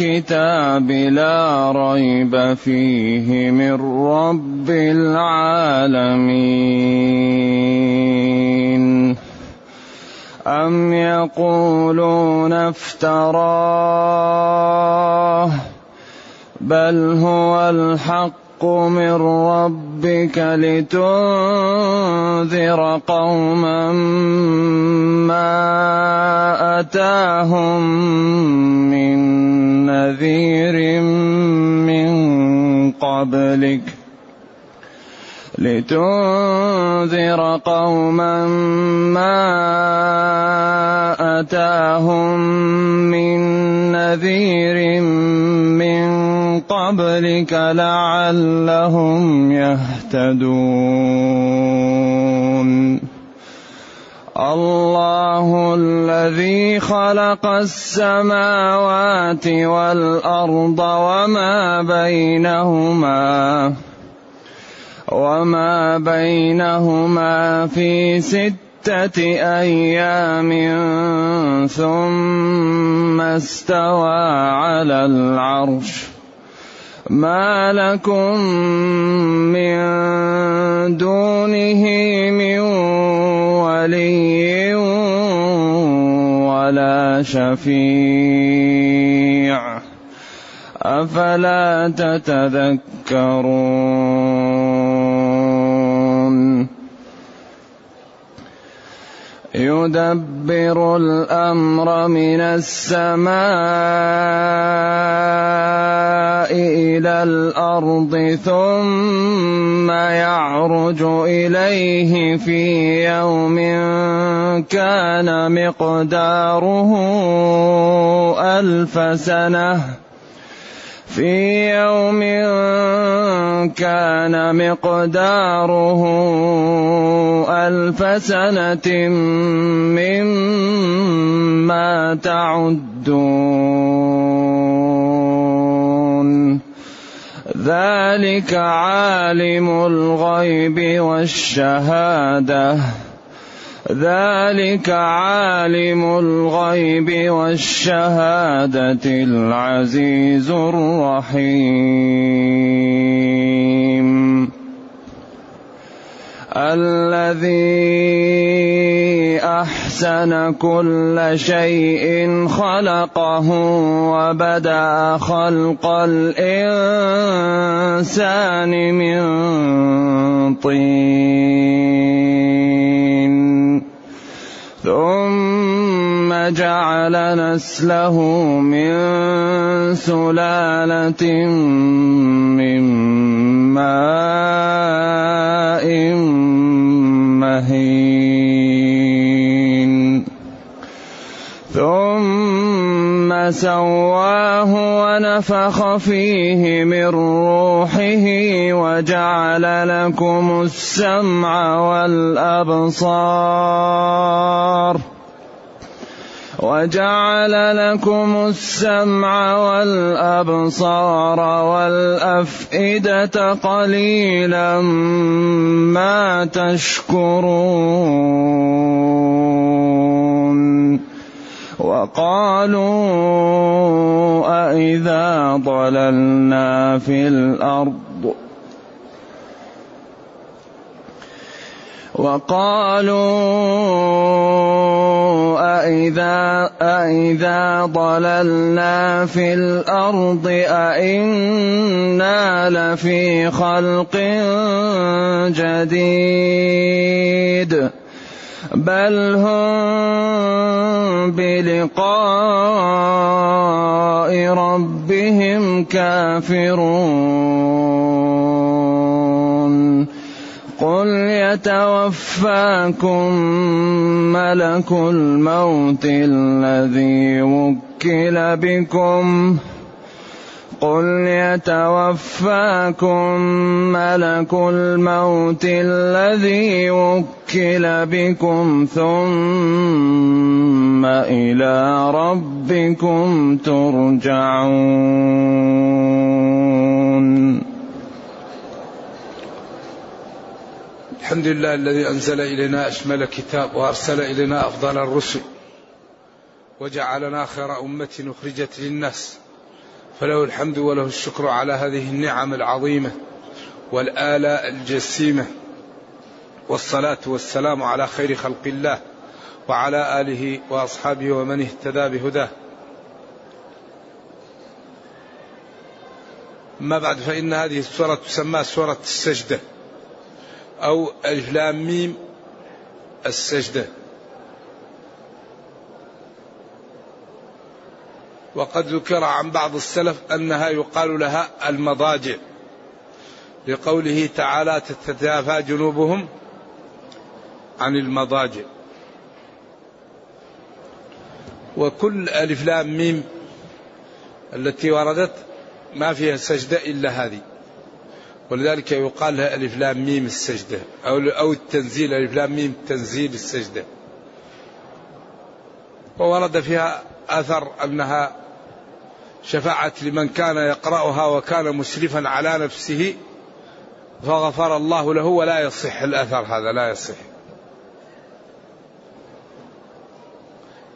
الكتاب لا ريب فيه من رب العالمين. أم يقولون افتراه؟ بل هو الحق من ربك لتنذر قوما ما أتاهم من نذير من قبلك لتنذر قوما ما أتاهم من نذير من قبلك لعلهم يهتدون. الله الذي خلق السماوات والأرض وما بينهما. وما بينهما في ستة أيام ثم استوى على العرش ما لكم من دونه من ولي ولا شفيع افلا تتذكرون يدبر الأمر من السماء إلى الأرض ثم يعرج إليه في يوم كان مقداره ألف سنة. في يوم كان مقداره ألف سنة مما تعدون. ذلك عالم الغيب والشهادة. ذلك عالم الغيب والشهادة العزيز الرحيم. الذي أحسن كل شيء خلقه وبدأ خلق الإنسان من طين. ثم جعل نسله من سلالة من ماء مهين. ثم سواه ونفخ فيه من روحه وجعل لكم السمع والأبصار وجعل لكم السمع والأبصار والأفئدة قليلا ما تشكرون وقالوا أإذا ضللنا في الأرض؟ وقالوا أإذا أإذا ضللنا في الأرض أإنا لفي خلق جديد؟ بل هم بلقاء ربهم كافرون قل يتوفاكم ملك الموت الذي وكل بكم قل يتوفاكم ملك الموت الذي وكل بكم ثم إلى ربكم ترجعون. الحمد لله الذي أنزل إلينا أشمل كتاب وأرسل إلينا أفضل الرسل وجعلنا خير أمة أخرجت للناس. فله الحمد وله الشكر على هذه النعم العظيمة والالاء الجسيمة. والصلاة والسلام على خير خلق الله وعلى آله وأصحابه ومن اهتدى بهداه. أما بعد فإن هذه السورة تسمى سورة السجدة أو ألف لام ميم السجدة. وقد ذكر عن بعض السلف أنها يقال لها المضاجع لقوله تعالى تتجافى جنوبهم عن المضاجع. وكل ألف لام ميم التي وردت ما فيها سجدة إلا هذه. ولذلك يقال لها ألف لام ميم السجدة أو أو التنزيل ألف لام ميم تنزيل السجدة. وورد فيها أثر أنها شفاعة لمن كان يقرأها وكان مسرفا على نفسه فغفر الله له ولا يصح. الأثر هذا لا يصح.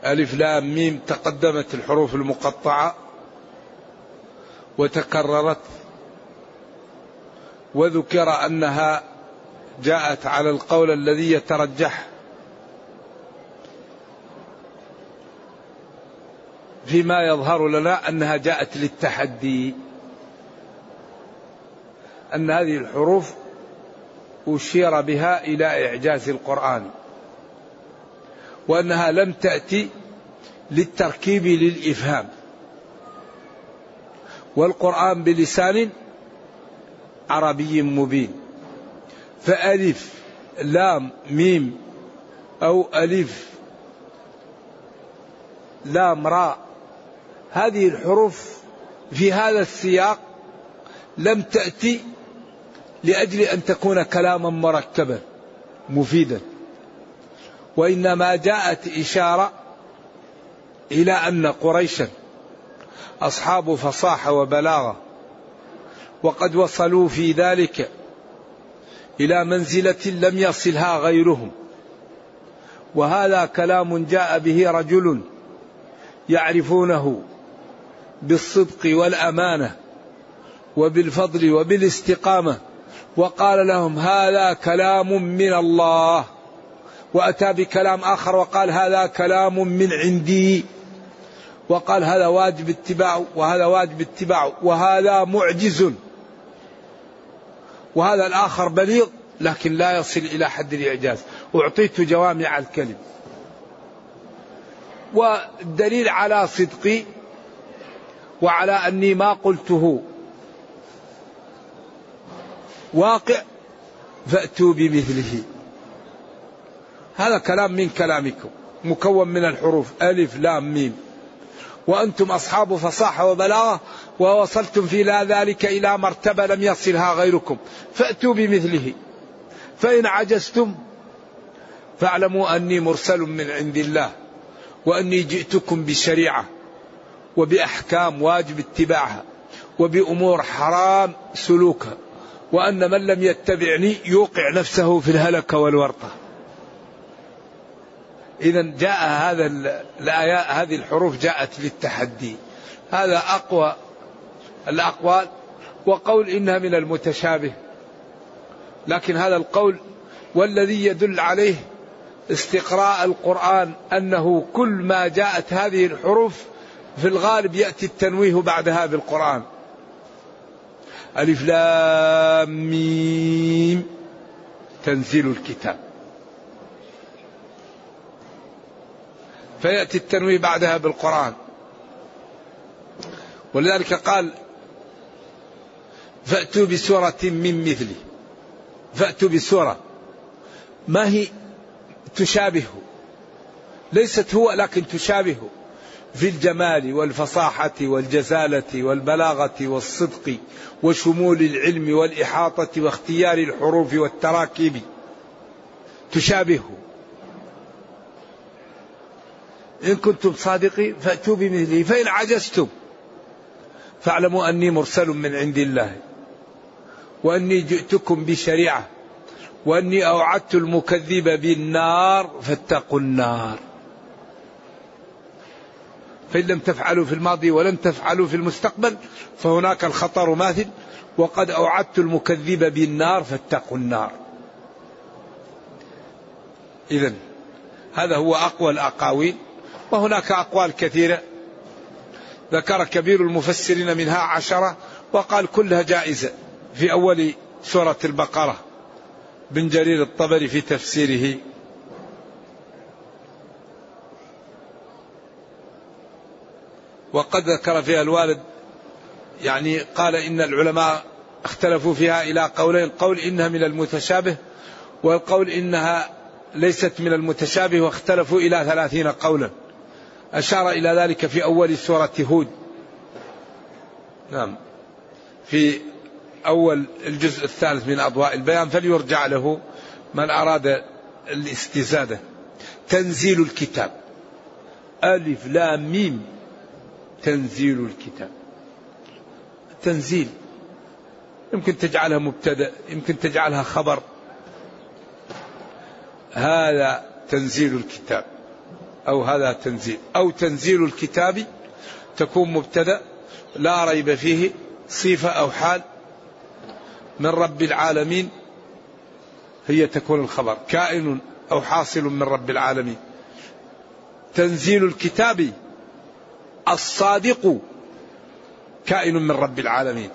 ألف لام ميم تقدمت الحروف المقطعة وتكررت وذكر أنها جاءت على القول الذي يترجح فيما يظهر لنا أنها جاءت للتحدي. أن هذه الحروف أشير بها إلى إعجاز القرآن. وأنها لم تأتي للتركيب للإفهام. والقرآن بلسان عربي مبين. فألف لام ميم أو ألف لام راء هذه الحروف في هذا السياق لم تأتي لأجل أن تكون كلاما مركبا مفيدا. وإنما جاءت إشارة إلى أن قريشا أصحاب فصاحة وبلاغة وقد وصلوا في ذلك إلى منزلة لم يصلها غيرهم. وهذا كلام جاء به رجل يعرفونه بالصدق والأمانة وبالفضل وبالاستقامة. وقال لهم هذا كلام من الله. وأتى بكلام آخر وقال هذا كلام من عندي. وقال هذا واجب اتباعه وهذا واجب اتباعه وهذا معجز. وهذا الآخر بليغ لكن لا يصل إلى حد الإعجاز. أعطيت جوامع الكلم. والدليل على صدقي وعلى أني ما قلته. واقع فأتوا بمثله. هذا كلام من كلامكم مكون من الحروف ألف لام ميم. وأنتم أصحاب فصاحة وبلاغة ووصلتم في ذلك إلى مرتبة لم يصلها غيركم. فأتوا بمثله. فإن عجزتم فاعلموا أني مرسل من عند الله وأني جئتكم بشريعة. وبأحكام واجب اتباعها وبأمور حرام سلوكها وأن من لم يتبعني يوقع نفسه في الهلكة والورطة. إذا جاء هذا الآيات هذه الحروف جاءت للتحدي. هذا أقوى الأقوال وقول إنها من المتشابه. لكن هذا القول والذي يدل عليه استقراء القرآن أنه كل ما جاءت هذه الحروف في الغالب يأتي التنويه بعدها بالقرآن ألف لام ميم. تنزيل الكتاب. فيأتي التنويه بعدها بالقرآن ولذلك قال فأتوا بسورة من مثله فأتوا بسورة. ما هي تشابهه ليست هو لكن تشابهه في الجمال والفصاحة والجزالة والبلاغة والصدق وشمول العلم والإحاطة واختيار الحروف والتراكيب تشابهه إن كنتم صادقين فأتوا بمثله فإن عجزتم فاعلموا أني مرسل من عند الله وأني جئتكم بشريعة وأني أوعدت المكذب بالنار فاتقوا النار. فإن لم تفعلوا في الماضي ولن تفعلوا في المستقبل فهناك الخطر ماثل. وقد أوعدت المكذب بالنار فاتقوا النار. إذا هذا هو أقوى الأقاويل. وهناك أقوال كثيرة. ذكر كبير المفسرين منها عشرة وقال كلها جائزة في أول سورة البقرة. بن جرير الطبري في تفسيره وقد ذكر فيها الوالد يعني قال إن العلماء اختلفوا فيها إلى قولين قول إنها من المتشابه والقول إنها ليست من المتشابه واختلفوا إلى ثلاثين قولا. أشار إلى ذلك في أول سورة هود. نعم. في أول الجزء الثالث من أضواء البيان فليرجع له من أراد الاستزادة. تنزيل الكتاب. ألف لام ميم. تنزيل الكتاب. تنزيل. يمكن تجعلها مبتدأ يمكن تجعلها خبر. هذا تنزيل الكتاب. أو هذا تنزيل. أو تنزيل الكتاب تكون مبتدأ لا ريب فيه صفة أو حال من رب العالمين. هي تكون الخبر. كائن أو حاصل من رب العالمين. تنزيل الكتاب الصادق كائن من رب العالمين.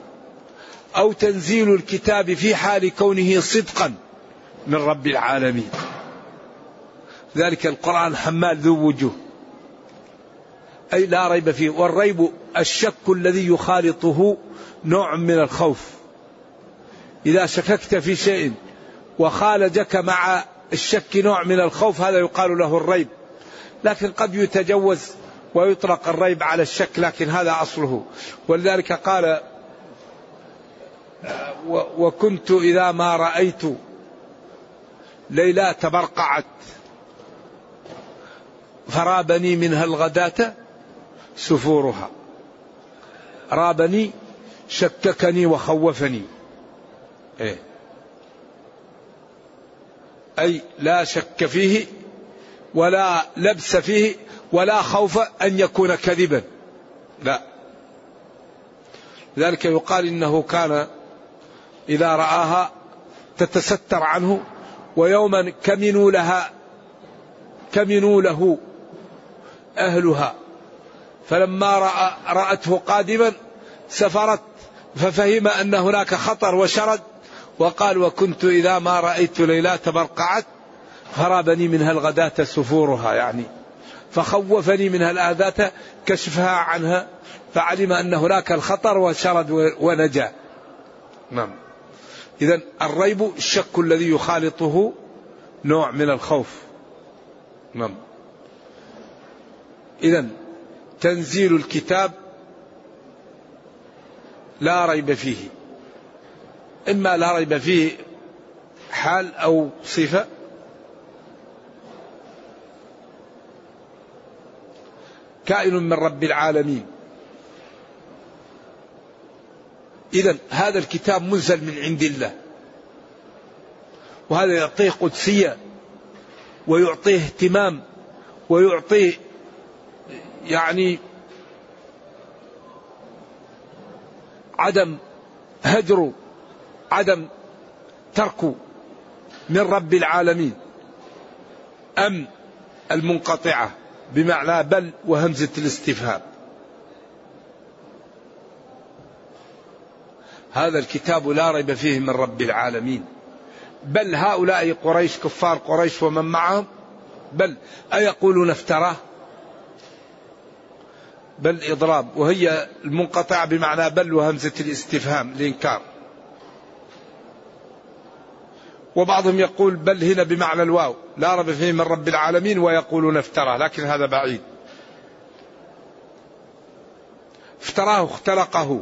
أو تنزيل الكتاب في حال كونه صدقا من رب العالمين. ذلك القرآن حمال ذو وجوه. أي لا ريب فيه. والريب الشك الذي يخالطه نوع من الخوف. إذا شككت في شيء وخالجك مع الشك نوع من الخوف هذا يقال له الريب. لكن قد يتجوز ويطلق الريب على الشك لكن هذا أصله. ولذلك قال وكنت إذا ما رأيت ليلى تبرقعت. فرابني منها الغداة سفورها. رابني شككني وخوفني. إيه؟ أي لا شك فيه ولا لبس فيه ولا خوف أن يكون كذبا. لا. ذلك يقال إنه كان إذا رآها تتستر عنه ويوما كمنوا لها كمنوا له أهلها. فلما رأى رأته قادما سفرت ففهم أن هناك خطر وشرد وقال وكنت إذا ما رأيت ليلى تبرقعت فرابني منها الغداة سفورها يعني. فخوفني منها الآذات كشفها عنها فعلم أن هناك الخطر وشرد ونجا. نعم. إذا الريب الشك الذي يخالطه نوع من الخوف. نعم. إذا تنزيل الكتاب لا ريب فيه. إما لا ريب فيه حال أو صفة كائن من رب العالمين. إذا هذا الكتاب منزل من عند الله. وهذا يعطيه قدسية ويعطيه اهتمام ويعطيه يعني عدم هجر عدم ترك من رب العالمين. أم المنقطعة. بمعنى بل وهمزة الاستفهام. هذا الكتاب لا ريب فيه من رب العالمين. بل هؤلاء قريش كفار قريش ومن معهم؟ بل أيقولون افتراه؟ بل إضراب. وهي المنقطع بمعنى بل وهمزة الاستفهام الإنكار. وبعضهم يقول بل هنا بمعنى الواو لا رب فيه من رب العالمين ويقولون افترى لكن هذا بعيد. افتراه اختلقه.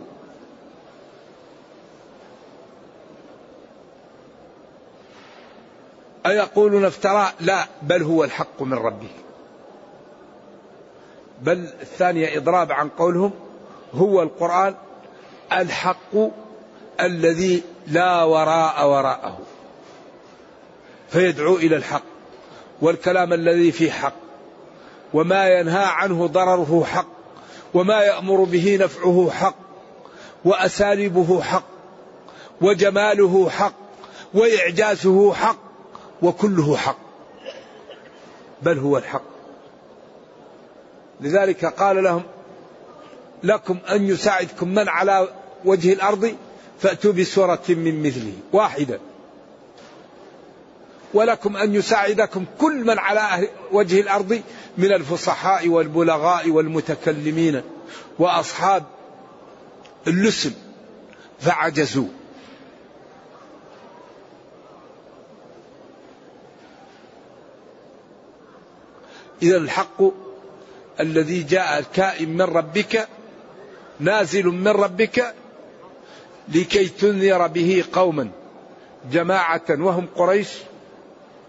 أيقولون افترى لا بل هو الحق من ربه. بل الثانية إضراب عن قولهم هو القرآن الحق الذي لا وراء وراءه. فيدعو إلى الحق والكلام الذي فيه حق وما ينهى عنه ضرره حق وما يأمر به نفعه حق وأساليبه حق وجماله حق وإعجازه حق وكله حق بل هو الحق لذلك قال لهم لكم أن يساعدكم من على وجه الأرض فأتوا بسورة من مثله واحدة ولكم أن يساعدكم كل من على وجه الأرض من الفصحاء والبلغاء والمتكلمين وأصحاب اللسن. فعجزوا. إذا الحق الذي جاء الكائن من ربك نازل من ربك لكي تنذر به قوما جماعة وهم قريش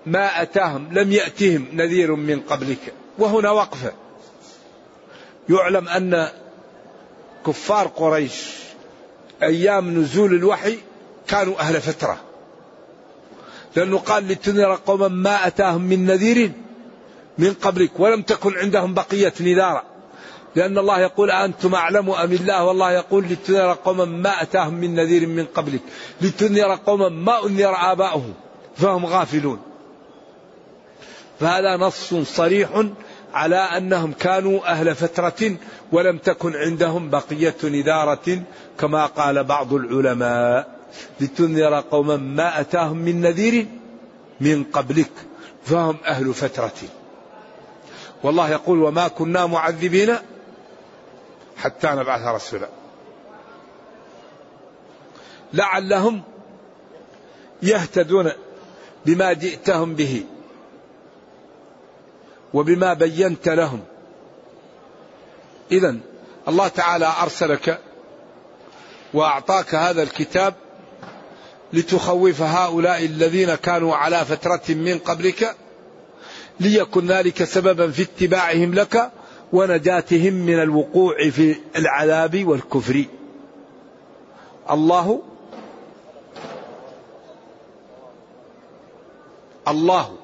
ما أتاهم لم يأتهم نذير من قبلك. وهنا وقفة يعلم أن كفار قريش أيام نزول الوحي كانوا أهل فترة. لأنه قال لتنذر قوما ما أتاهم من نذير من قبلك ولم تكن عندهم بقية نذارة. لأن الله يقول أنتم أعلم أم الله؟ والله يقول لتنذر قوما ما أتاهم من نذير من قبلك. لتنذر قوما ما أنذر آباؤهم فهم غافلون. فهذا نص صريح على أنهم كانوا أهل فترة ولم تكن عندهم بقية نذارة كما قال بعض العلماء. لتنذر قوما ما أتاهم من نذير من قبلك فهم أهل فترة. والله يقول وما كنا معذبين حتى نبعث رسولا. لعلهم يهتدون بما جئتهم به. وبما بينت لهم. اذا الله تعالى أرسلك وأعطاك هذا الكتاب لتخوف هؤلاء الذين كانوا على فترة من قبلك ليكن ذلك سببا في اتباعهم لك ونجاتهم من الوقوع في العذاب والكفر. الله الله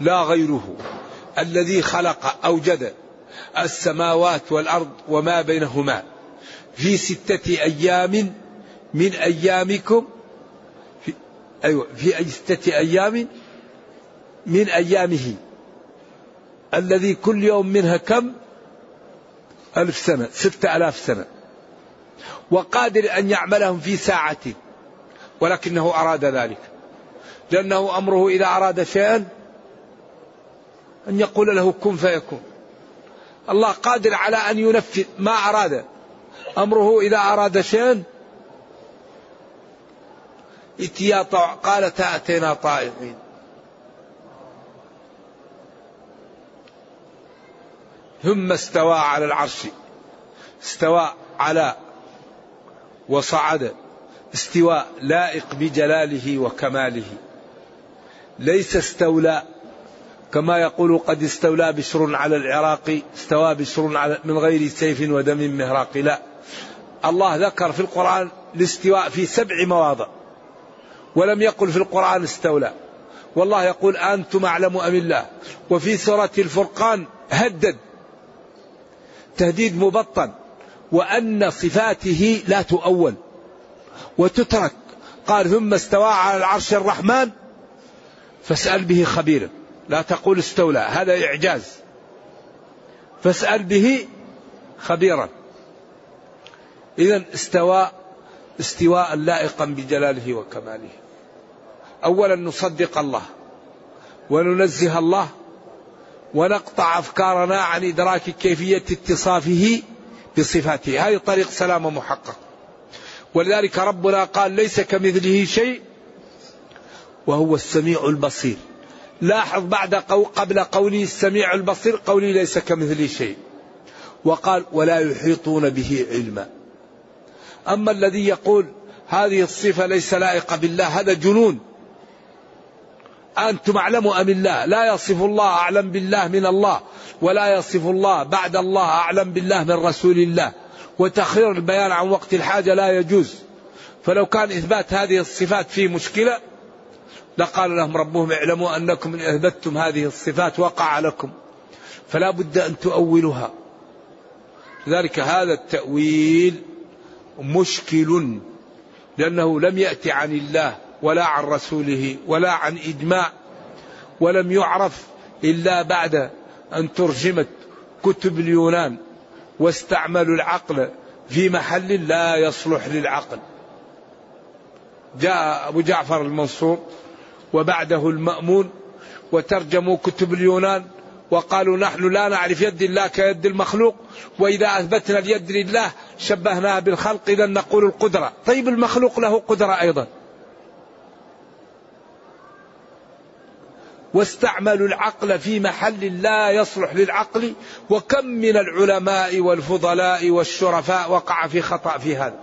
لا غيره. الذي خلق أوجد السماوات والأرض وما بينهما في ستة أيام من أيامكم في أيوه في ستة أيام من أيامه. الذي كل يوم منها كم؟ ألف سنة ستة ألاف سنة. وقادر أن يعملهم في ساعة ولكنه أراد ذلك. لأنه أمره إذا أراد شيئا أن يقول له كن فيكون. الله قادر على أن ينفذ ما أراد. أمره إذا أراد شيئا. اتيا قالت أتينا طائعين. ثم استوى على العرش. استوى على وصعد. استواء لائق بجلاله وكماله. ليس استولى كما يقول قد استولى بشر على العراق استوى بشر على من غير سيف ودم مهراق. لا. الله ذكر في القرآن الاستواء في سبع مواضع. ولم يقل في القرآن استولى. والله يقول أنتم أعلم أم الله. وفي سورة الفرقان هدد. تهديد مبطن. وأن صفاته لا تؤول. وتترك. قال ثم استوى على العرش الرحمن. فاسأل به خبيرا. لا تقول استولى هذا إعجاز. فاسأل به خبيرا. إذا استوى استواء لائقا بجلاله وكماله. أولا نصدق الله وننزه الله ونقطع أفكارنا عن إدراك كيفية اتصافه بصفاته. هذه طريق سلامة محقق. ولذلك ربنا قال ليس كمثله شيء وهو السميع البصير. لاحظ بعد قو قبل قوله السميع البصير قولي ليس كمثله شيء. وقال ولا يحيطون به علما. أما الذي يقول هذه الصفة ليس لائقة بالله هذا جنون. أنتم أعلموا أم الله؟ لا يصف الله أعلم بالله من الله ولا يصف الله بعد الله أعلم بالله من رسول الله. وتخير البيان عن وقت الحاجة لا يجوز. فلو كان إثبات هذه الصفات فيه مشكلة لقال لهم ربهم اعلموا أنكم إن أثبتتم هذه الصفات وقع لكم. فلا بد أن تؤولها. لذلك هذا التأويل مشكل لأنه لم يأتي عن الله ولا عن رسوله ولا عن إجماع ولم يعرف إلا بعد أن ترجمت كتب اليونان واستعملوا العقل في محل لا يصلح للعقل. جاء أبو جعفر المنصور وبعده المأمون وترجموا كتب اليونان وقالوا نحن لا نعرف يد الله كيد المخلوق وإذا أثبتنا اليد لله شبهناها بالخلق إذا نقول القدرة. طيب المخلوق له قدرة أيضا. واستعملوا العقل في محل لا يصلح للعقل وكم من العلماء والفضلاء والشرفاء وقع في خطأ في هذا.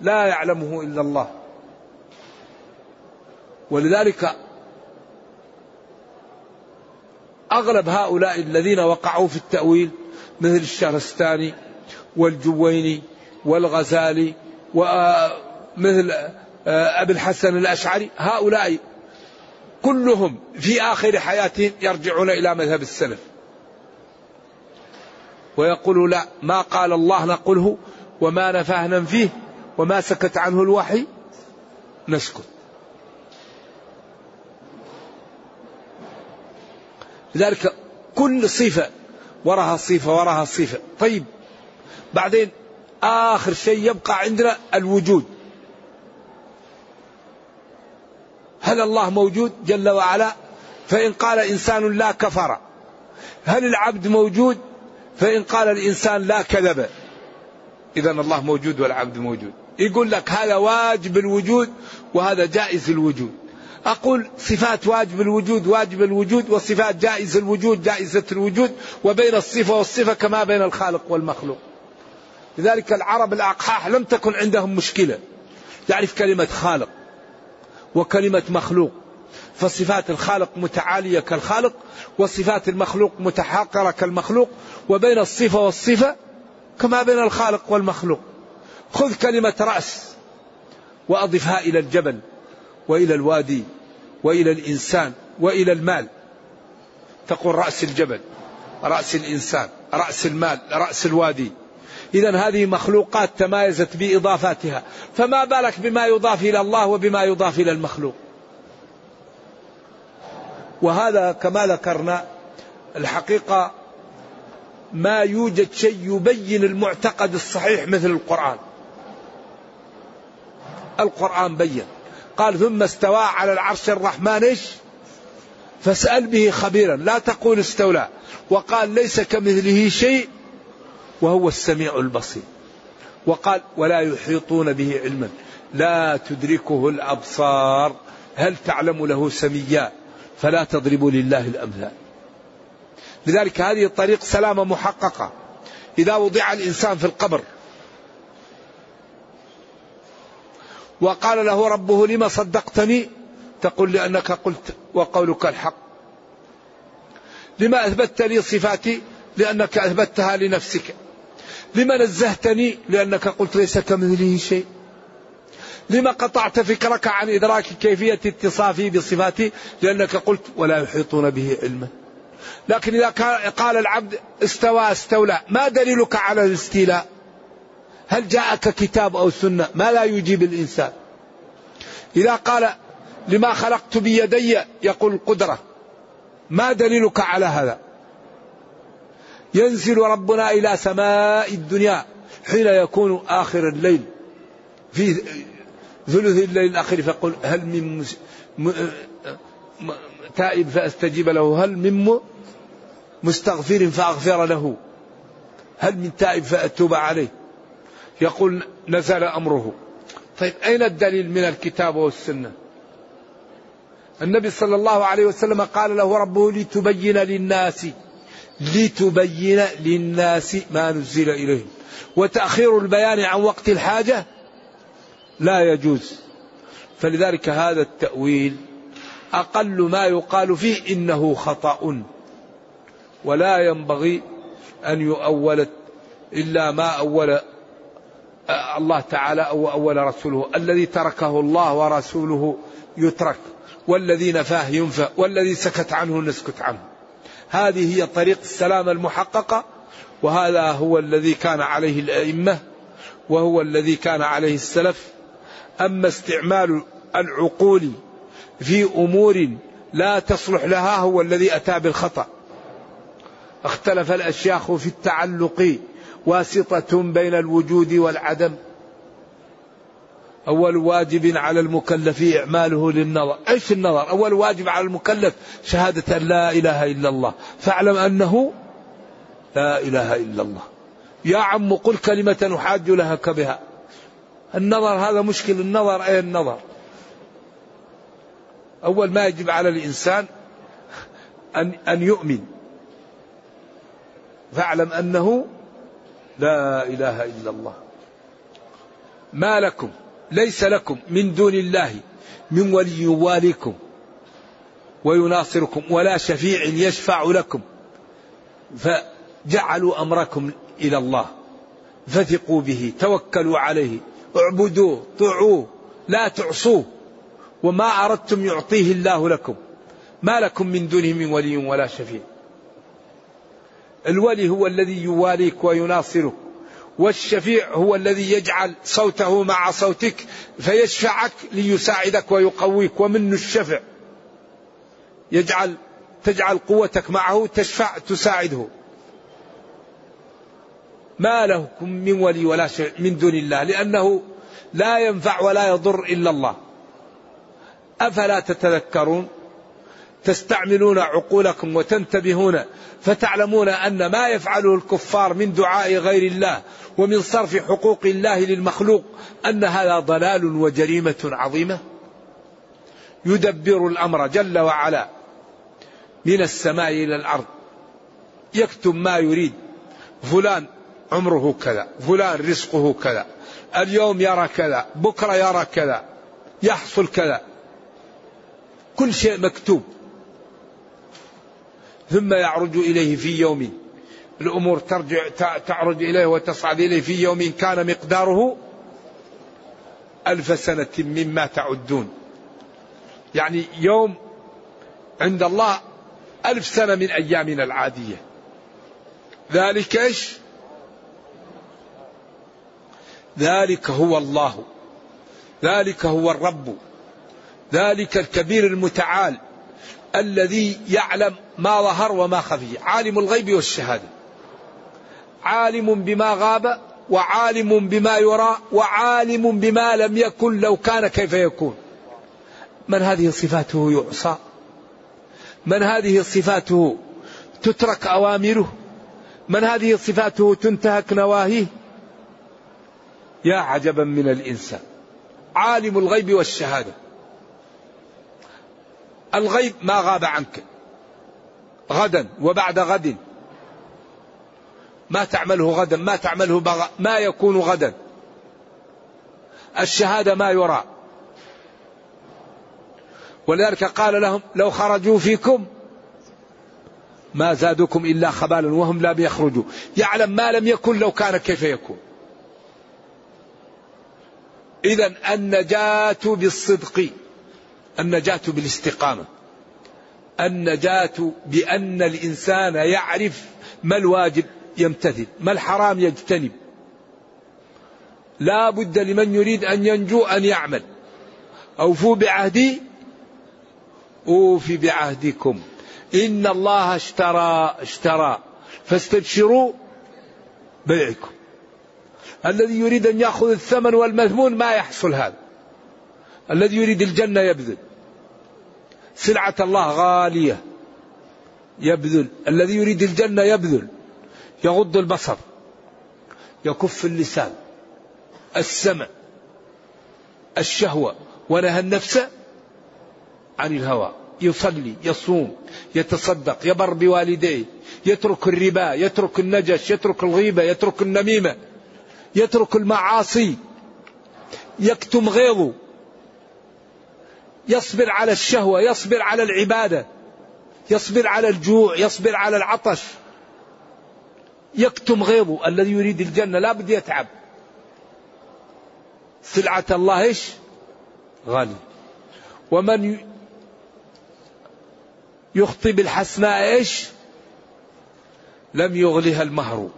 لا يعلمه إلا الله. ولذلك أغلب هؤلاء الذين وقعوا في التأويل مثل الشهرستاني والجويني والغزالي ومثل آه، أبي الحسن الأشعري هؤلاء كلهم في آخر حياتهم يرجعون إلى مذهب السلف. ويقول لا ما قال الله نقوله وما نفاه ننفيه وما سكت عنه الوحي نسكت. لذلك كل صفة وراها صفة وراها صفة طيب بعدين آخر شيء يبقى عندنا الوجود. هل الله موجود جل وعلا؟ فإن قال إنسان لا كفر هل العبد موجود؟ فإن قال الإنسان لا كذب إذا الله موجود والعبد موجود. يقول لك هذا واجب الوجود وهذا جائز الوجود. أقول صفات واجب الوجود واجب الوجود وصفات جائز الوجود جائزة الوجود وبين الصفة والصفة كما بين الخالق والمخلوق. لذلك العرب الأقحاح لم تكن عندهم مشكلة. تعرف كلمة خالق وكلمة مخلوق. فصفات الخالق متعالية كالخالق وصفات المخلوق متحاقرة كالمخلوق وبين الصفة والصفة كما بين الخالق والمخلوق. خذ كلمة رأس وأضفها إلى الجبل. وإلى الوادي وإلى الإنسان وإلى المال. تقول رأس الجبل رأس الإنسان رأس المال رأس الوادي. إذا هذه مخلوقات تمايزت بإضافاتها. فما بالك بما يضاف إلى الله وبما يضاف إلى المخلوق؟ وهذا كما ذكرنا الحقيقة ما يوجد شيء يبين المعتقد الصحيح مثل القرآن. القرآن بين. قال ثم استوى على العرش الرحمن إيش؟ فاسأل به خبيرا لا تقول استولى وقال ليس كمثله شيء وهو السميع البصير. وقال ولا يحيطون به علما لا تدركه الأبصار هل تعلم له سميا؟ فلا تضربوا لله الأمثال. لذلك هذه الطريق سلامة محققة. إذا وضع الإنسان في القبر وقال له ربه لما صدقتني؟ تقول لأنك قلت وقولك الحق. لما أثبتت لي صفاتي؟ لأنك أثبتها لنفسك. لما نزهتني؟ لأنك قلت ليس كمثله شيء. لما قطعت فكرك عن إدراك كيفية اتصافي بصفاتي؟ لأنك قلت ولا يحيطون به علما. لكن إذا قال العبد استوى استولى ما دليلك على الاستيلاء؟ هل جاءك كتاب أو سنة؟ ما لا يجيب الإنسان. إذا قال لما خلقت بيدي يقول القدرة ما دليلك على هذا؟ ينزل ربنا إلى سماء الدنيا حين يكون آخر الليل. في ثلث الليل الأخير فيقول هل من تائب فأستجيب له. هل من مستغفر فأغفر له. هل من تائب فأتوب عليه. يقول نزل أمره. طيب أين الدليل من الكتاب والسنة؟ النبي صلى الله عليه وسلم قال له ربه لتبين للناس لتبين للناس ما نزل إليهم. وتأخير البيان عن وقت الحاجة لا يجوز. فلذلك هذا التأويل أقل ما يقال فيه إنه خطأ. ولا ينبغي أن يؤول إلا ما أول الله تعالى أو أول رسوله. الذي تركه الله ورسوله يترك. والذي نفاه ينفى. والذي سكت عنه نسكت عنه. هذه هي طريق السلامة المحققة. وهذا هو الذي كان عليه الأئمة. وهو الذي كان عليه السلف. أما استعمال العقول في أمور لا تصلح لها هو الذي أتى بالخطأ. اختلف الأشياخ في التعلق واسطة بين الوجود والعدم. أول واجب على المكلف إعماله للنظر. إيش النظر؟ أول واجب على المكلف شهادة لا إله إلا الله. فاعلم أنه لا إله إلا الله. يا عم قل كلمة أحاج لك بها. النظر هذا مشكل. النظر أي النظر؟ أول ما يجب على الإنسان أن أن يؤمن. فاعلم أنه لا إله إلا الله. ما لكم ليس لكم من دون الله من ولي يواليكم ويناصركم ولا شفيع يشفع لكم. فجعلوا أمركم إلى الله فثقوا به توكلوا عليه اعبدوه طيعوه لا تعصوه وما أردتم يعطيه الله لكم. ما لكم من دونه من ولي ولا شفيع. الولي هو الذي يواليك ويناصرك والشفيع هو الذي يجعل صوته مع صوتك فيشفعك ليساعدك ويقويك ومنه الشفع يجعل تجعل قوتك معه تشفع تساعده. ما لكم من ولي ولا شيء من دون الله لأنه لا ينفع ولا يضر إلا الله. أفلا تتذكرون؟ تستعملون عقولكم وتنتبهون فتعلمون أن ما يفعله الكفار من دعاء غير الله ومن صرف حقوق الله للمخلوق أن هذا ضلال وجريمة عظيمة. يدبر الأمر جل وعلا من السماء إلى الأرض. يكتب ما يريد. فلان عمره كذا فلان رزقه كذا اليوم يرى كذا بكرة يرى كذا يحصل كذا. كل شيء مكتوب. ثم يعرج إليه في يوم. الأمور ترجع تعرج إليه وتصعد إليه في يوم كان مقداره ألف سنة مما تعدون. يعني يوم عند الله ألف سنة من أيامنا العادية. ذلك إيش؟ ذلك هو الله. ذلك هو الرب. ذلك الكبير المتعال. الذي يعلم ما ظهر وما خفي. عالم الغيب والشهادة. عالم بما غاب وعالم بما يرى وعالم بما لم يكن لو كان كيف يكون. من هذه صفاته يعصى؟ من هذه صفاته تترك أوامره؟ من هذه صفاته تنتهك نواهيه؟ يا عجبا من الإنسان. عالم الغيب والشهادة. الغيب ما غاب عنك. غدا وبعد غد. ما تعمله غدا ما تعمله بغ... ما يكون غدا. الشهادة ما يرى. ولذلك قال لهم لو خرجوا فيكم ما زادوكم إلا خبالا وهم لا بيخرجوا يعلم ما لم يكن لو كان كيف يكون. إذا النجاة بالصدق. النجاة بالاستقامة. النجاة بأن الإنسان يعرف ما الواجب يمتثل ما الحرام يجتنب. لا بد لمن يريد أن ينجو أن يعمل. أوفوا بعهدي أوفي بعهدكم. إن الله اشترى اشترى. فاستبشروا بيعكم. الذي يريد أن يأخذ الثمن والمذمون ما يحصل هذا. الذي يريد الجنة يبذل. سلعة الله غالية. يبذل. الذي يريد الجنة يبذل. يغض البصر. يكف اللسان. السمع. الشهوة. ونهى النفس عن الهوى. يصلي يصوم يتصدق يبر بوالديه. يترك الربا يترك النجش يترك الغيبة يترك النميمة. يترك المعاصي. يكتم غيظه. يصبر على الشهوة يصبر على العبادة يصبر على الجوع يصبر على العطش. يكتم غيظه الذي يريد الجنة لا بد يتعب. سلعة الله إيش؟ غالي ومن يخطي بالحسناء إيش؟ لم يغلها المهر.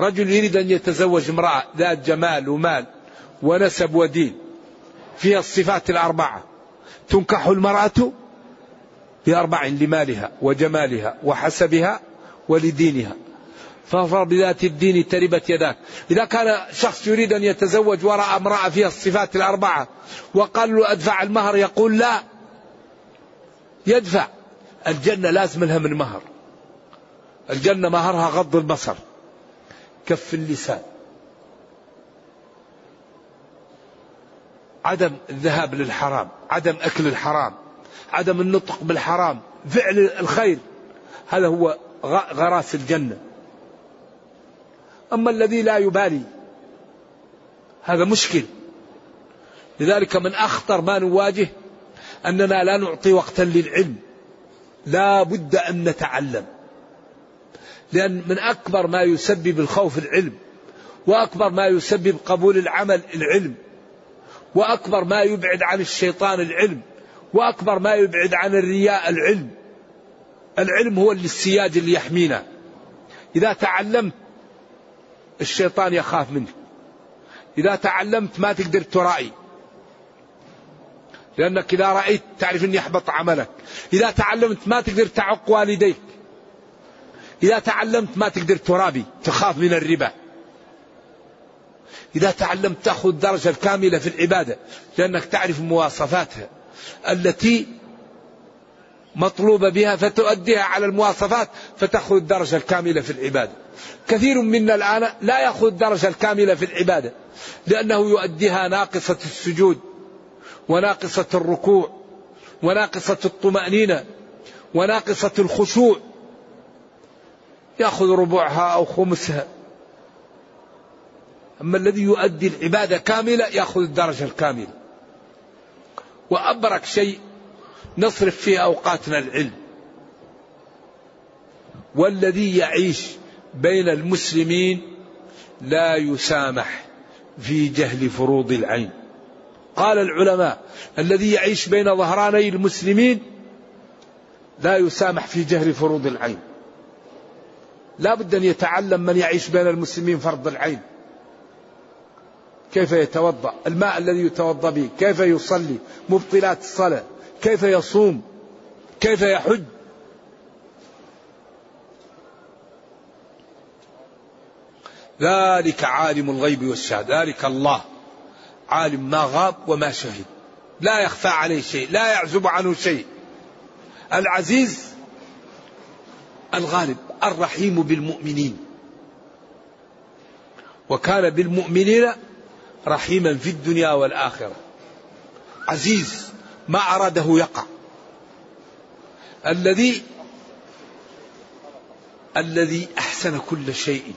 رجل يريد أن يتزوج امرأة ذات جمال ومال ونسب ودين. فيها الصفات الأربعة. تنكح المرأة باربع لمالها وجمالها وحسبها ولدينها. فاظفر بذات الدين تربت يداك. إذا كان شخص يريد أن يتزوج وراء امرأة فيها الصفات الأربعة وقال له أدفع المهر يقول لا. يدفع. الجنة لازم لها من مهر. الجنة مهرها غض البصر. كف اللسان. عدم الذهاب للحرام عدم أكل الحرام عدم النطق بالحرام فعل الخير هذا هو غراس الجنة. أما الذي لا يبالي هذا مشكل. لذلك من أخطر ما نواجه أننا لا نعطي وقتا للعلم. لا بد أن نتعلم. لأن من أكبر ما يسبب الخوف العلم وأكبر ما يسبب قبول العمل العلم وأكبر ما يبعد عن الشيطان العلم وأكبر ما يبعد عن الرياء العلم. العلم هو السياج اللي يحمينا. إذا تعلمت الشيطان يخاف منك. إذا تعلمت ما تقدر ترائي لأنك إذا رأيت تعرف أن يحبط عملك. إذا تعلمت ما تقدر تعق والديك. إذا تعلمت ما تقدر ترابي تخاف من الربا. إذا تعلمت تأخذ الدرجة الكاملة في العبادة لأنك تعرف مواصفاتها. التي مطلوبة بها فتؤديها على المواصفات فتأخذ الدرجة الكاملة في العبادة. كثير منا الآن لا يأخذ الدرجة الكاملة في العبادة لأنه يؤديها ناقصة السجود وناقصة الركوع وناقصة الطمأنينة وناقصة الخشوع. يأخذ ربعها أو خمسها. أما الذي يؤدي العبادة كاملة يأخذ الدرجة الكاملة. وأبرك شيء نصرف في أوقاتنا العلم. والذي يعيش بين المسلمين لا يسامح في جهل فروض العين. قال العلماء الذي يعيش بين ظهراني المسلمين لا يسامح في جهل فروض العين. لا بد أن يتعلم من يعيش بين المسلمين فرض العين. كيف يتوضأ؟ الماء الذي يتوضأ به كيف يصلي؟ مبطلات الصلاة. كيف يصوم؟ كيف يحج؟ ذلك عالم الغيب والشهادة. ذلك الله. عالم ما غاب وما شهد. لا يخفى عليه شيء لا يعزب عنه شيء. العزيز الغالب الرحيم بالمؤمنين. وكان بالمؤمنين رحيما في الدنيا والآخرة. عزيز ما أراده يقع. الذي الذي أحسن كل شيء.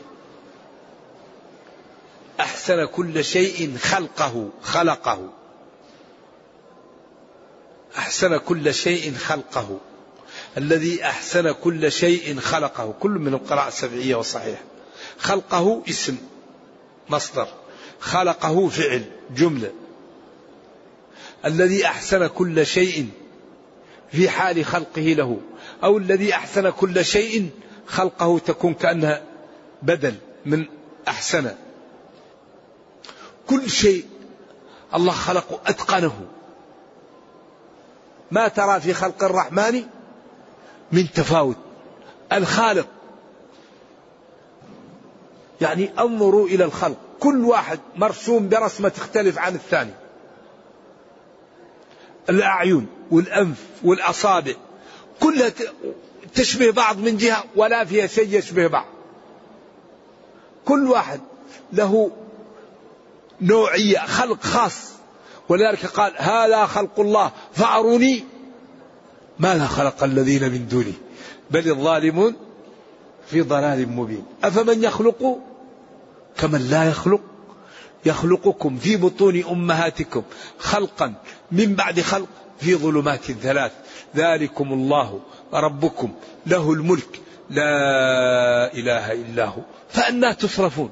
أحسن كل شيء خلقه خلقه. أحسن كل شيء خلقه. الذي أحسن كل شيء خلقه. كل من القراءة السبعية والصحيح. خلقه اسم مصدر. خلقه فعل جملة. الذي أحسن كل شيء في حال خلقه له أو الذي أحسن كل شيء خلقه تكون كأنها بدل من أحسن. كل شيء الله خلقه أتقنه. ما ترى في خلق الرحمن من تفاوت. الخالق يعني أنظروا إلى الخلق. كل واحد مرسوم برسمة تختلف عن الثاني. الأعين والأنف والأصابع كلها تشبه بعض من جهة ولا فيها شيء يشبه بعض. كل واحد له نوعية خلق خاص. ولذلك قال هذا خلق الله فأروني ماذا خلق الذين من دونه بل الظالمون في ضلال مبين. أفمن يخلق كمن لا يخلق يخلقكم في بطون أمهاتكم خلقا من بعد خلق في ظلمات ثلاث. ذلكم الله ربكم له الملك لا إله إلا هو. فأنا تصرفون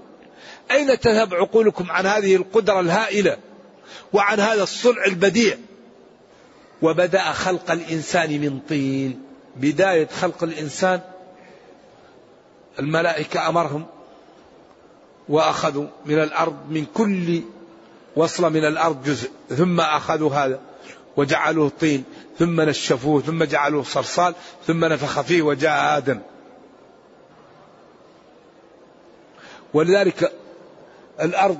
أين تذهب عقولكم عن هذه القدرة الهائلة وعن هذا الصنع البديع؟ وبدأ خلق الإنسان من طين. بداية خلق الإنسان الملائكة أمرهم وأخذوا من الأرض من كل وصلة من الأرض جزء ثم أخذوا هذا وجعلوه طين ثم نشفوه ثم جعلوه صرصال ثم نفخ فيه وجاء آدم. ولذلك الأرض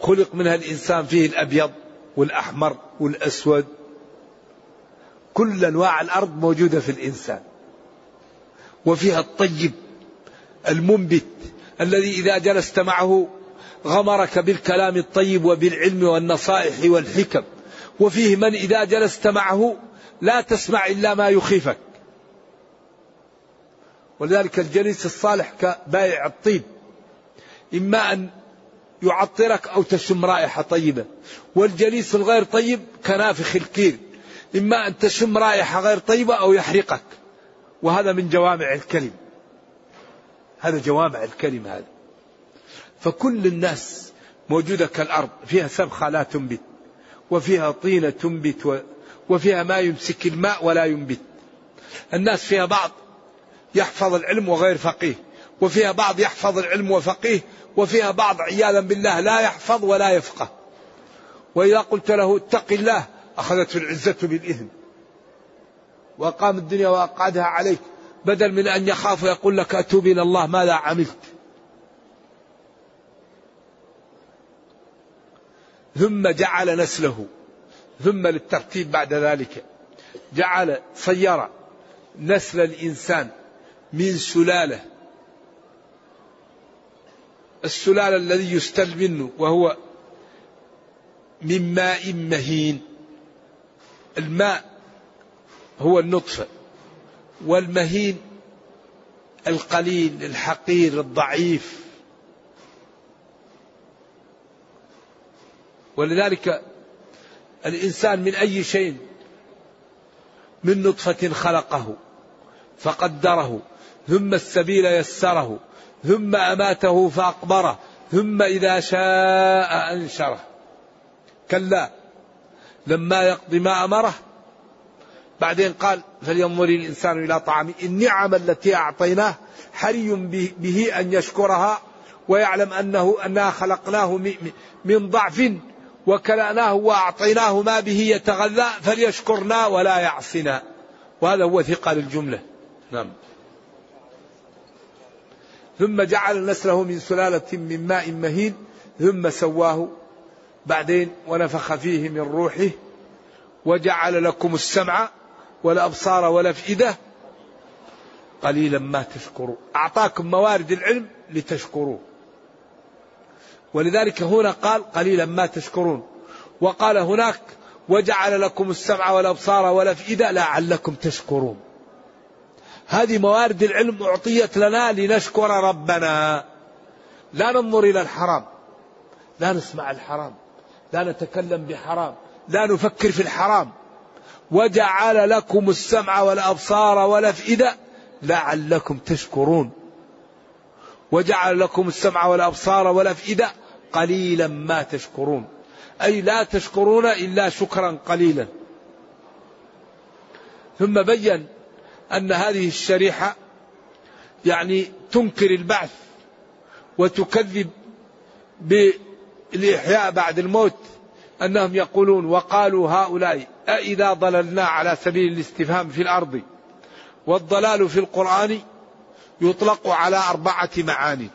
خلق منها الإنسان فيه الأبيض والأحمر والأسود. كل أنواع الأرض موجودة في الإنسان. وفيها الطيب المنبت الذي إذا جلست معه غمرك بالكلام الطيب وبالعلم والنصائح والحكم. وفيه من إذا جلست معه لا تسمع إلا ما يخيفك. ولذلك الجليس الصالح كبائع الطيب. إما أن يعطرك أو تشم رائحة طيبة. والجليس الغير طيب كنافخ الكير إما أن تشم رائحة غير طيبة أو يحرقك. وهذا من جوامع الكلم. هذا جوامع الكلم هذا فكل الناس موجودة كالأرض فيها سبخة لا تنبت وفيها طينة تنبت وفيها ما يمسك الماء ولا ينبت. الناس فيها بعض يحفظ العلم وغير فقيه وفيها بعض يحفظ العلم وفقيه وفيها بعض عياذا بالله لا يحفظ ولا يفقه. وإذا قلت له اتق الله أخذته العزة بالإثم وأقام الدنيا وأقعدها عليك. بدل من أن يخاف ويقول لك أتوب إلى الله ماذا عملت؟ ثم جعل نسله ثم للترتيب بعد ذلك جعل صير نسل الإنسان من سلالة. السلالة الذي يستل منه وهو من ماء مهين. الماء هو النطفة. والمهين القليل الحقير الضعيف. ولذلك الإنسان من أي شيء من نطفة خلقه فقدره ثم السبيل يسره ثم أماته فأقبره ثم إذا شاء أنشره. كلا لما يقضي ما أمره بعدين قال فلينظر الإنسان إلى طعامه النعم التي أعطيناه حري به أن يشكرها ويعلم أنه أنها خلقناه من ضعف وكلأناه وأعطيناه ما به يتغذى فليشكرنا ولا يعصنا. وهذا هو ثقل الجملة نعم. ثم جعل نسله من سلالة من ماء مهين. ثم سواه. بعدين ونفخ فيه من روحه. وجعل لكم السمع والأبصار والأفئدة قليلا ما تشكروا. أعطاكم موارد العلم لتشكروه ولذلك هنا قال قليلا ما تشكرون. وقال هناك وجعل لكم السمع والأبصار والأفئدة لعلكم تشكرون. هذه موارد العلم أعطيت لنا لنشكر ربنا. لا ننظر إلى الحرام لا نسمع الحرام لا نتكلم بحرام لا نفكر في الحرام. وجعل لكم السمع والأبصار والأفئدة لعلكم تشكرون. وجعل لكم السمع والأبصار والأفئدة قليلا ما تشكرون. أي لا تشكرون إلا شكرا قليلا. ثم بين أن هذه الشريحة يعني تنكر البعث وتكذب بالإحياء بعد الموت أنهم يقولون وقالوا هؤلاء أإذا ضللنا على سبيل الاستفهام في الأرض والضلال في القرآن يطلق على أربعة معاني.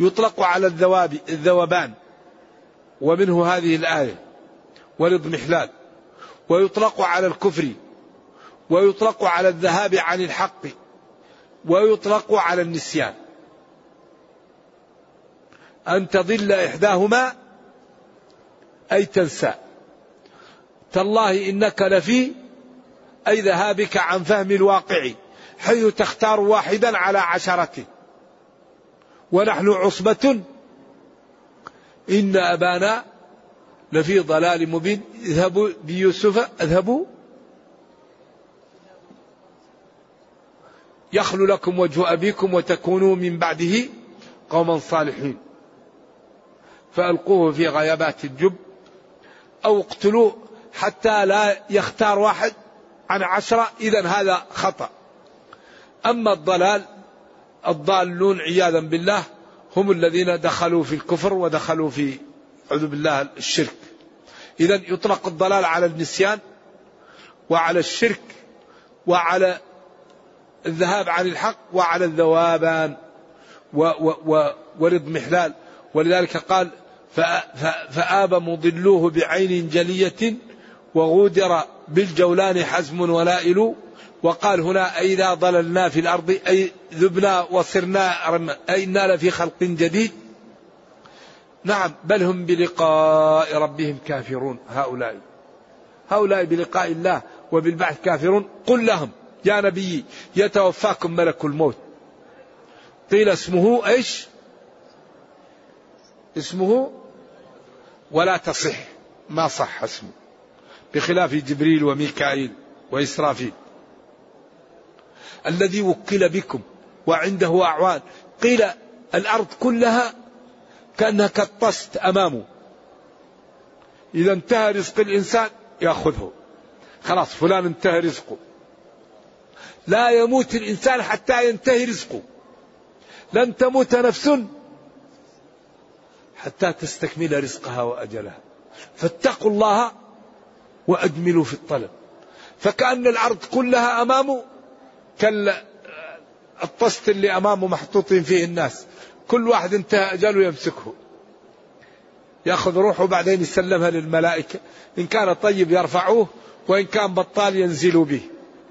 يطلق على الذواب الذوبان ومنه هذه الآية والاضمحلال ويطلق على الكفر ويطلق على الذهاب عن الحق ويطلق على النسيان. أن تضل إحداهما أي تنسى. تالله إنك لفي أي ذهابك عن فهم الواقع حيث تختار واحدا على عشرته. ونحن عصبة. إن أبانا لفي ضلال مبين. اذهبوا بيوسف اذهبوا. يخلو لكم وجه أبيكم وتكونوا من بعده قوما صالحين. فألقوه في غيابات الجب أو اقتلوه حتى لا يختار واحد عن عشرة إذا هذا خطأ. أما الضلال الضالون عياذا بالله هم الذين دخلوا في الكفر ودخلوا في أعوذ بالله الشرك. إذا يطلق الضلال على النسيان وعلى الشرك وعلى الذهاب عن الحق وعلى الذوابان والاضمحلال ولذلك قال فآب مضلوه بعين جلية وغودر بالجولان حزم ولائل وقال هنا إذا ضللنا في الأرض أي ذبنا وصرنا أي إنا لفي خلق جديد. نعم بل هم بلقاء ربهم كافرون هؤلاء. هؤلاء بلقاء الله وبالبعث كافرون. قل لهم يا نبي يتوفاكم ملك الموت. قيل اسمه إيش؟ اسمه؟ ولا تصح ما صح اسمه. بخلاف جبريل وميكائيل وإسرافيل. الذي وكل بكم وعنده أعوان. قيل الأرض كلها كأنها كالطست أمامه. إذا انتهى رزق الإنسان يأخذه. خلاص فلان انتهى رزقه. لا يموت الإنسان حتى ينتهي رزقه. لن تموت نفس حتى تستكمل رزقها وأجلها. فاتقوا الله وأجملوا في الطلب. فكأن الأرض كلها أمامه كالطست اللي أمامه محطوطين فيه الناس. كل واحد انتهى أجله يمسكه. يأخذ روحه بعدين يسلمها للملائكة. إن كان طيب يرفعوه وإن كان بطال ينزلوا به.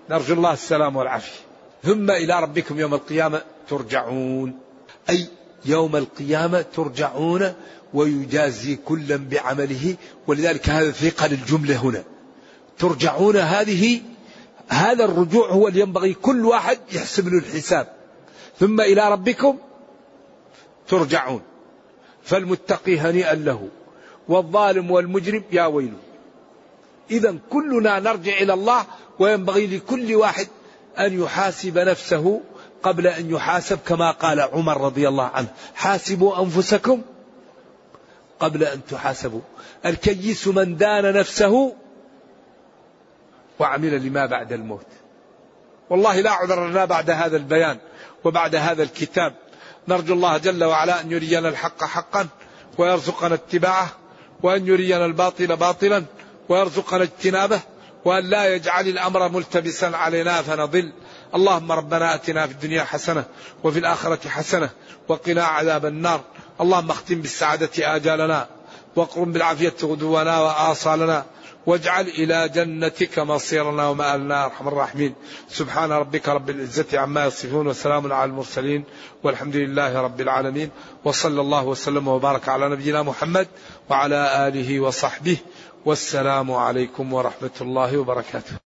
نرجو الله السلام والعافية. ثم إلى ربكم يوم القيامة ترجعون. أي يوم القيامة ترجعون ويجازي كلا بعمله ولذلك هذا ثقة للجملة هنا. ترجعون هذه هذا الرجوع هو اللي ينبغي كل واحد يحسب له الحساب. ثم إلى ربكم ترجعون. فالمتقي هنيئا له والظالم والمجرم يا ويله إذا كلنا نرجع إلى الله وينبغي لكل واحد أن يحاسب نفسه قبل أن يحاسب كما قال عمر رضي الله عنه. حاسبوا أنفسكم قبل أن تحاسبوا الكيس من دان نفسه وعمل لما بعد الموت. والله لا عذر لنا بعد هذا البيان وبعد هذا الكتاب. نرجو الله جل وعلا أن يرينا الحق حقا ويرزقنا اتباعه وأن يرينا الباطل باطلا ويرزقنا اجتنابه وأن لا يجعل الأمر ملتبسا علينا فنضل. اللهم ربنا أتنا في الدنيا حسنة وفي الآخرة حسنة وقنا عذاب النار. اللهم اختم بالسعادة آجالنا واقرم بالعافية غدونا وآصالنا واجعل إلى جنتك مصيرنا ومآلنا أرحم الراحمين. سبحان ربك رب العزة عما يصفون وسلام على المرسلين والحمد لله رب العالمين وصلى الله وسلم وبارك على نبينا محمد وعلى آله وصحبه والسلام عليكم ورحمة الله وبركاته.